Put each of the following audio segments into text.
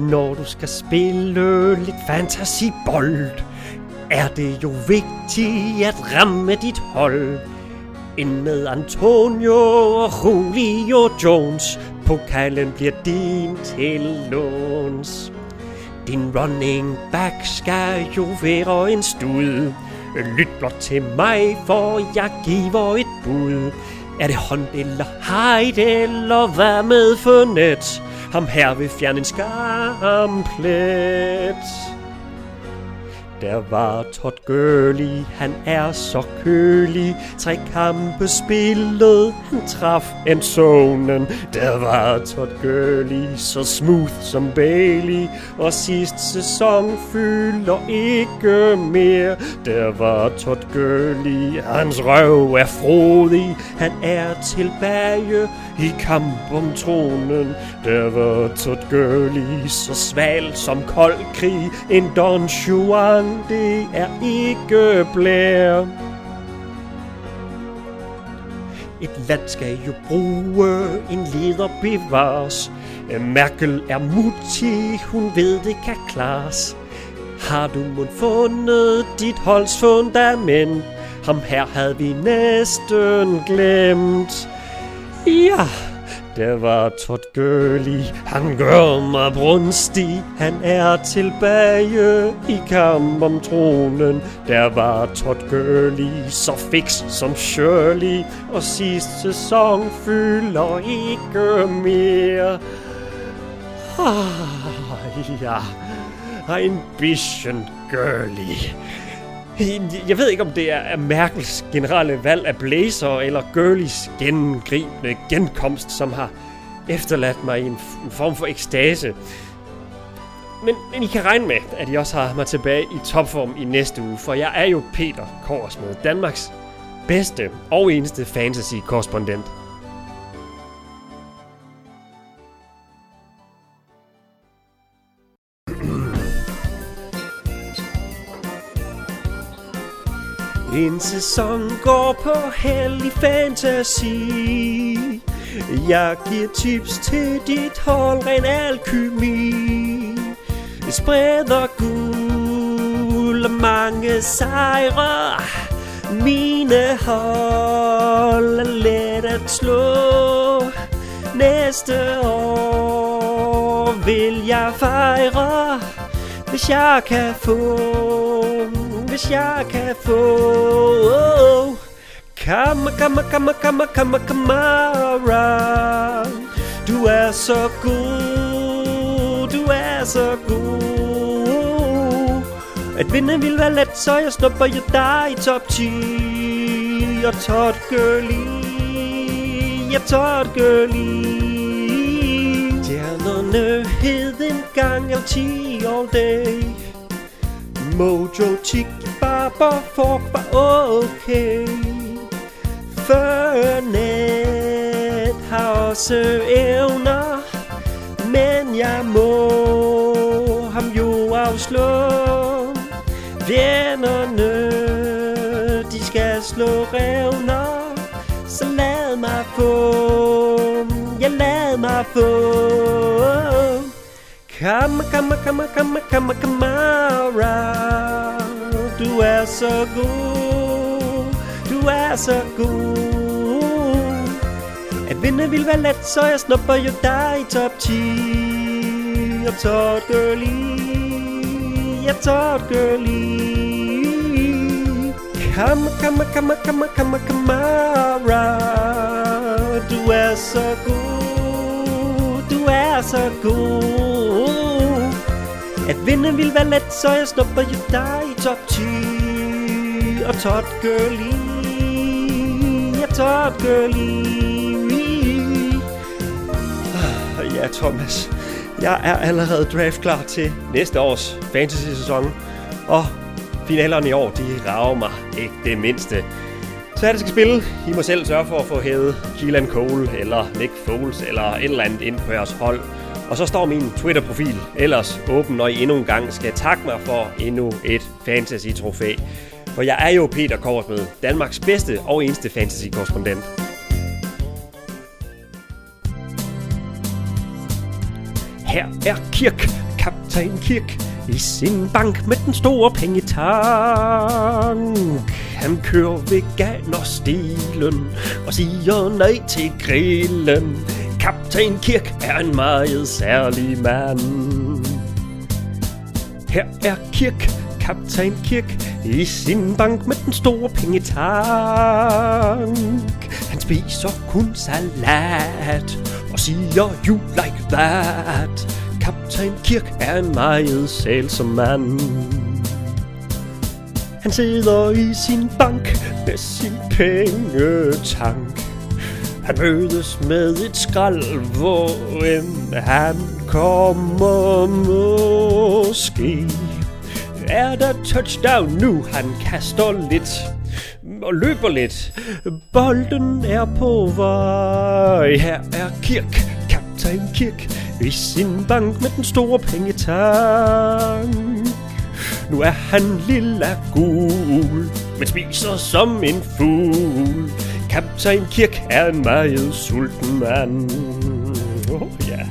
Når du skal spille lidt fantasibold, er det jo vigtigt at ramme dit hold. Ind med Antonio og Julio Jones. Pokalen bliver din til låns. Din running back skal jo være en stud. Lyt blot til mig, for jeg giver et bud. Er det hånd eller hejt, eller hvad med fornet? Ham her vil fjerne en skamplet. Der var Todd Gurley, han er så kølig. Tre kampe spillet, han traf en zonen. Der var Todd Gurley, så smooth som Bailey. Og sidste sæson fylder ikke mere. Der var Todd Gurley, hans røv er frodig. Han er tilbage i kamp om tronen. Der var Todd Gurley, så sval som kold krig. En Don Juan det er ikke blær. Et land skal jo bruge en leder bevares. Merkel er mutig, hun ved det kan klares. Har du mund fundet dit holds fundament? Ham her havde vi næsten glemt. Ja, der var Todd Gurley, han gør mig brunstig, han er tilbage i kamp om tronen. Der var Todd Gurley, så fix som Shirley, og sidste sæson fylder ikke mere. Ah, ja, en bisschen girly. Jeg ved ikke, om det er Merkels generelle valg af blazer eller Gurleys gengribende genkomst, som har efterladt mig i en, en form for ekstase. Men, men I kan regne med, at I også har mig tilbage i topform i næste uge, for jeg er jo Peter Korsmed, Danmarks bedste og eneste fantasy-korrespondent. En sæson går på heldig fantasy. Jeg giver tips til dit hold, ren alkymi. Spreder guld og mange sejre. Mine hold er let at slå. Næste år vil jeg fejre Hvis jeg kan få hvis jeg kan få. Oh, Kamma, kamma, kamma, kamma, kamma, kamara Du er så god, du er så god. At vinde vil være let, så jeg snupper jo dig i top 10 Og Todd Gurley, ja Todd Gurley. Stjernerne hed en gang af 10 all day. Mojo, Tiki, Barber, Fork var okay. Fernet har også evner Men jeg må ham jo afslå. Vennerne, de skal slå revner Så lad mig få, jeg lad mig få Come, come, come, come, come, come Kamara Du er så god Du er så god At vinde vil være let Så jeg snupper jo dig i top 10 Og Todd girlie, jeg Todd girlie. Come, come, come, come, come, come Kamara Du er så god er så god. At vinde vil være let, så jeg snupper jo dig i top 10 Og Todd Gurley. Ja, Todd ah, Ja, Thomas. Jeg er allerede draft klar til næste års fantasy-sæson. Og finalerne i år, de rager mig ikke det mindste så er det skal spille. I må selv sørge for at få hævet Keelan Cole eller Nick Foles eller et eller andet ind på jeres hold. Og så står min Twitter-profil ellers åben, når I endnu en gang skal takke mig for endnu et fantasy-trofæ. For jeg er jo Peter Korsmed, Danmarks bedste og eneste fantasy-korrespondent. Her er Kirk kaptajn Kirk i sin bank med den store pengetank. Han kører veganerstilen og siger nej til grillen. Kaptajn Kirk er en meget særlig mand. Her er Kirk, kaptajn Kirk, i sin bank med den store pengetank. Han spiser kun salat og siger you like that. Kaptajn Kirk er en meget sælsom mand. Han sidder i sin bank med sin pengetank. Han mødes med et skrald, hvor end han kommer måske. Er der touchdown nu? Han kaster lidt og løber lidt. Bolden er på vej. Her er Kirk, kaptajn Kirk, i sin bank med den store pengetank. Nu er han lilla gul, men spiser som en fugl. Kaptajn Kirk er en meget sulten mand. Oh, ja.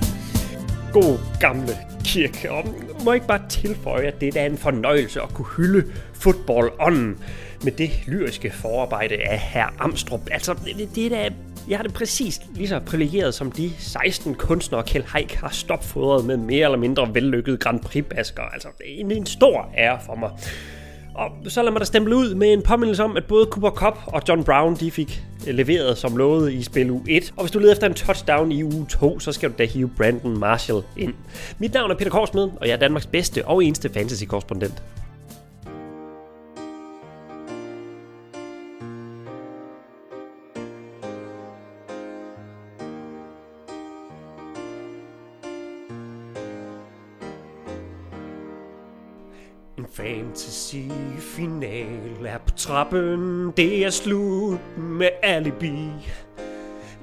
God gamle Kirk. Og må ikke bare tilføje, at det er en fornøjelse at kunne hylde fodboldånden on med det lyriske forarbejde af herr Amstrup. Altså, det, det er da jeg har det præcis lige så privilegeret som de 16 kunstnere, Kjell Haik har stopfodret med mere eller mindre vellykkede Grand Prix-basker. Altså, det er en, stor ære for mig. Og så lad mig da stemple ud med en påmindelse om, at både Cooper Cup og John Brown de fik eh, leveret som lovet i spil u 1. Og hvis du leder efter en touchdown i uge 2, så skal du da hive Brandon Marshall ind. Mit navn er Peter Korsmed, og jeg er Danmarks bedste og eneste fantasy-korrespondent. En fantasy-final er på trappen, det er slut med alibi.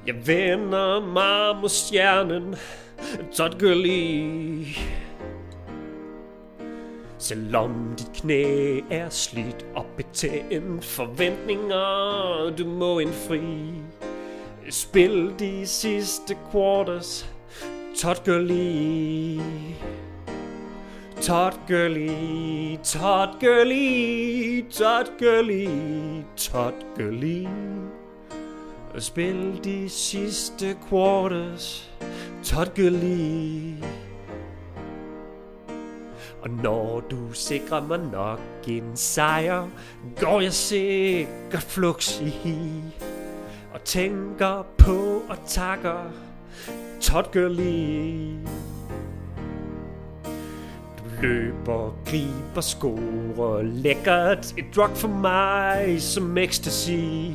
Jeg vender mig mod stjernen, Todd Gurley. Selvom dit knæ er slidt og betændt Forventninger du må indfri Spil de sidste quarters Todd Gurley Todd Gurley, Todd Gurley, Todd Gurley, Todd Gurley. Spil de sidste quarters, Todd Gurley. Og når du sikrer mig nok en sejr, går jeg sikkert flux i hi. Og tænker på og takker Todd Gurley løber, griber, scorer Lækkert, et drug for mig som ecstasy.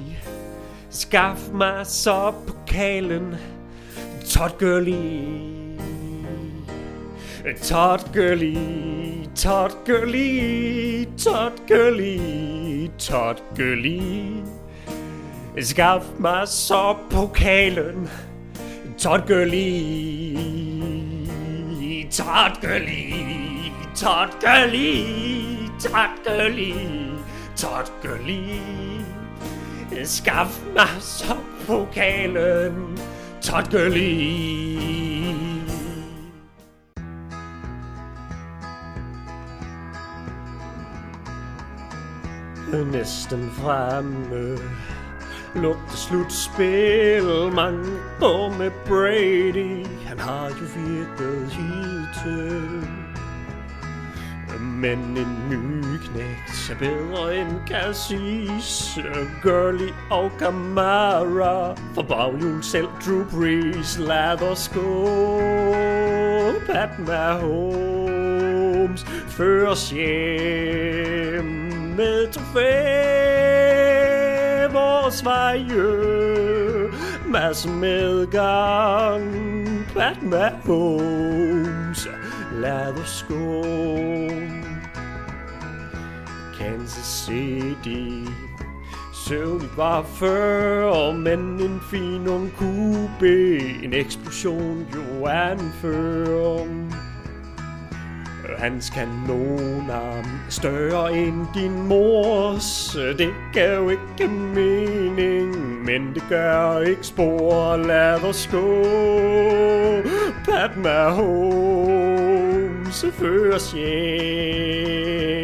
Skaff mig så pokalen. Todd Gurley Todd Gurley Todd Gurley Todd Gurley Todd Gurley Skaff mig så pokalen. Todd Gurley Todd Gurley Todd gøli, Todd Gurley, tot gøli. Skaff mig så pokalen, Todd gøli. Næsten fremme lugter slutspil Mange år med Brady Han har jo virket hidtil men en ny knægt er bedre end Cassis Gurley og Kamara For baghjul selv Drew Brees Lader skå. Pat Mahomes Føres hjem med trofæ Vores veje Masse medgang Pat Mahomes Lader skå. Kansas City. Søvnigt var før, men en fin ung kube. En eksplosion jo anfører Hans kanonarm større end din mors. Det gav jo ikke mening Men det gør ikke spor. Lad os gå. Pat Mahomes fører føres hjem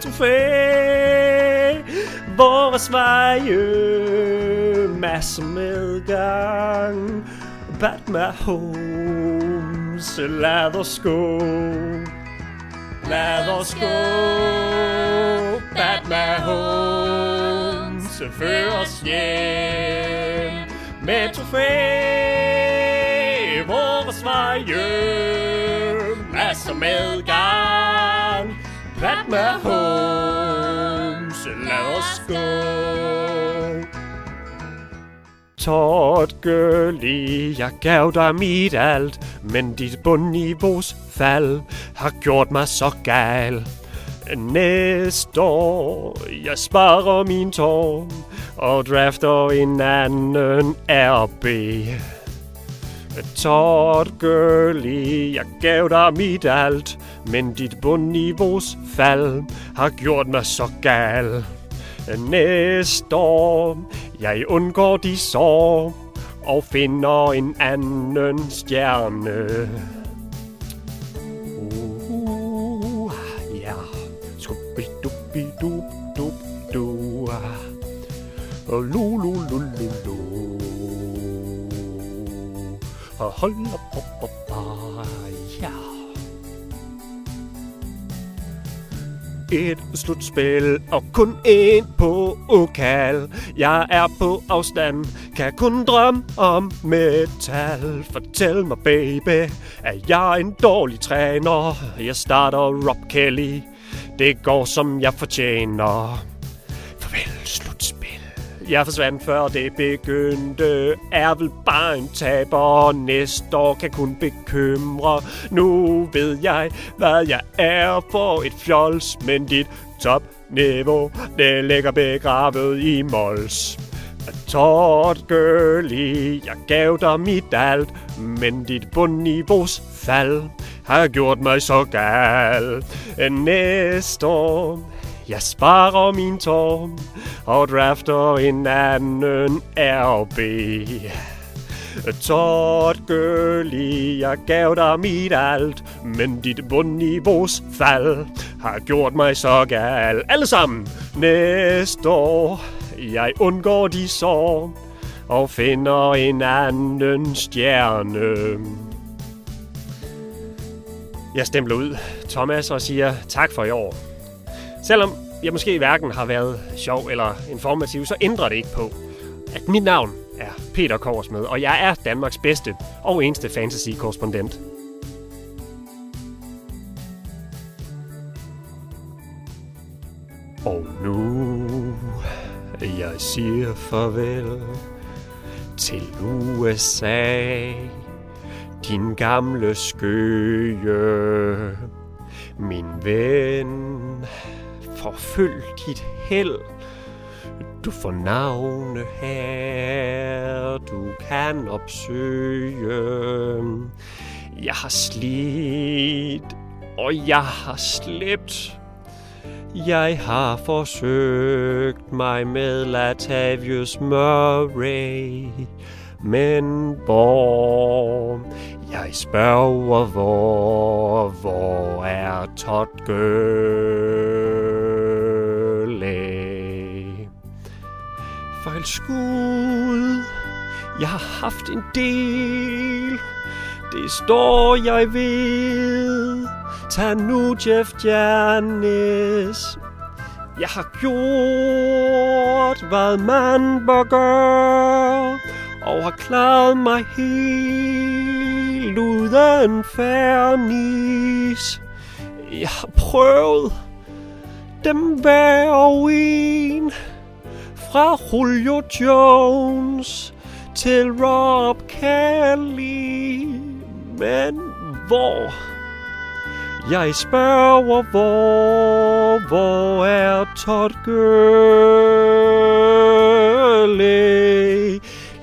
trofæ. Vores veje, masser med gang. Batman Holmes, lad os gå. Lad os gå, Batman Holmes, før os hjem med trofæ. Vores veje, masser med Holmes, lad os gå. Totgeli, jeg gav dig mit alt, men dit bundniveaus fald har gjort mig så gal. Næste år, jeg sparer min tår og drafter en anden RB. Totgeli, jeg gav dig mit alt, men dit bundniveaus fald har gjort mig så gal. Næste år, jeg undgår de sår og finder en anden stjerne. Uh, ja, skubidubidubidu. Og lu lu lu lu lu. Og hold op, op, op, op, Et slutspil og kun en på okal. Jeg er på afstand, kan kun drømme om metal. Fortæl mig, baby, er jeg en dårlig træner? Jeg starter Rob Kelly, det går som jeg fortjener. Jeg forsvandt før det begyndte. Er vel bare en taber. Næste år kan kun bekymre. Nu ved jeg, hvad jeg er. For et fjols Men dit topniveau, det ligger begravet i mols. Tort girlie, jeg gav dig mit alt Men dit bundniveaus fald har gjort mig så gal. Næste år jeg sparer min tår og drafter en anden RB. Tot Gurley, jeg gav dig mit alt, men dit bundniveaus fald har gjort mig så gal. Alle sammen, næste år, jeg undgår de sår og finder en anden stjerne. Jeg stempler ud Thomas og siger tak for i år. Selvom jeg måske hverken har været sjov eller informativ, så ændrer det ikke på, at mit navn er Peter Korsmed, og jeg er Danmarks bedste og eneste fantasy-korrespondent. Og nu jeg siger farvel til USA, din gamle skøge, min ven forfølg dit held. Du får navne her, du kan opsøge. Jeg har slidt, og jeg har slæbt. Jeg har forsøgt mig med Latavius Murray, men hvor jeg spørger, hvor, hvor er Todd Gurley? Fejl jeg har haft en del, det står jeg ved. Tag nu Jeff Janis. Jeg har gjort, hvad man bør gøre, og har klaret mig helt uden færnis. Jeg har prøvet dem hver og en, fra Julio Jones til Rob Kelly. Men hvor? Jeg spørger, hvor, hvor er Todd Gurley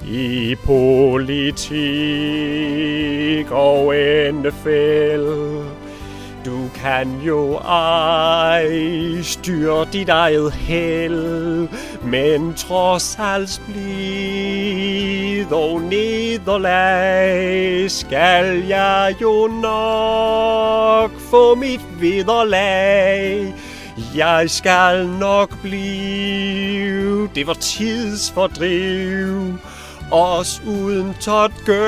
i politik og NFL? Du kan jo ej styre dit eget held, men trods alt blive og nederlag skal jeg jo nok få mit vederlag. Jeg skal nok blive, det var tidsfordriv, os uden tot gølle.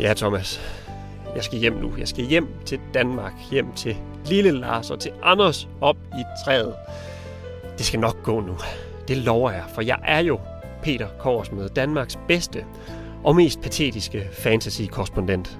Ja, Thomas. Jeg skal hjem nu. Jeg skal hjem til Danmark. Hjem til lille Lars og til Anders op i træet. Det skal nok gå nu. Det lover jeg, for jeg er jo Peter Korsmed, Danmarks bedste og mest patetiske fantasy-korrespondent.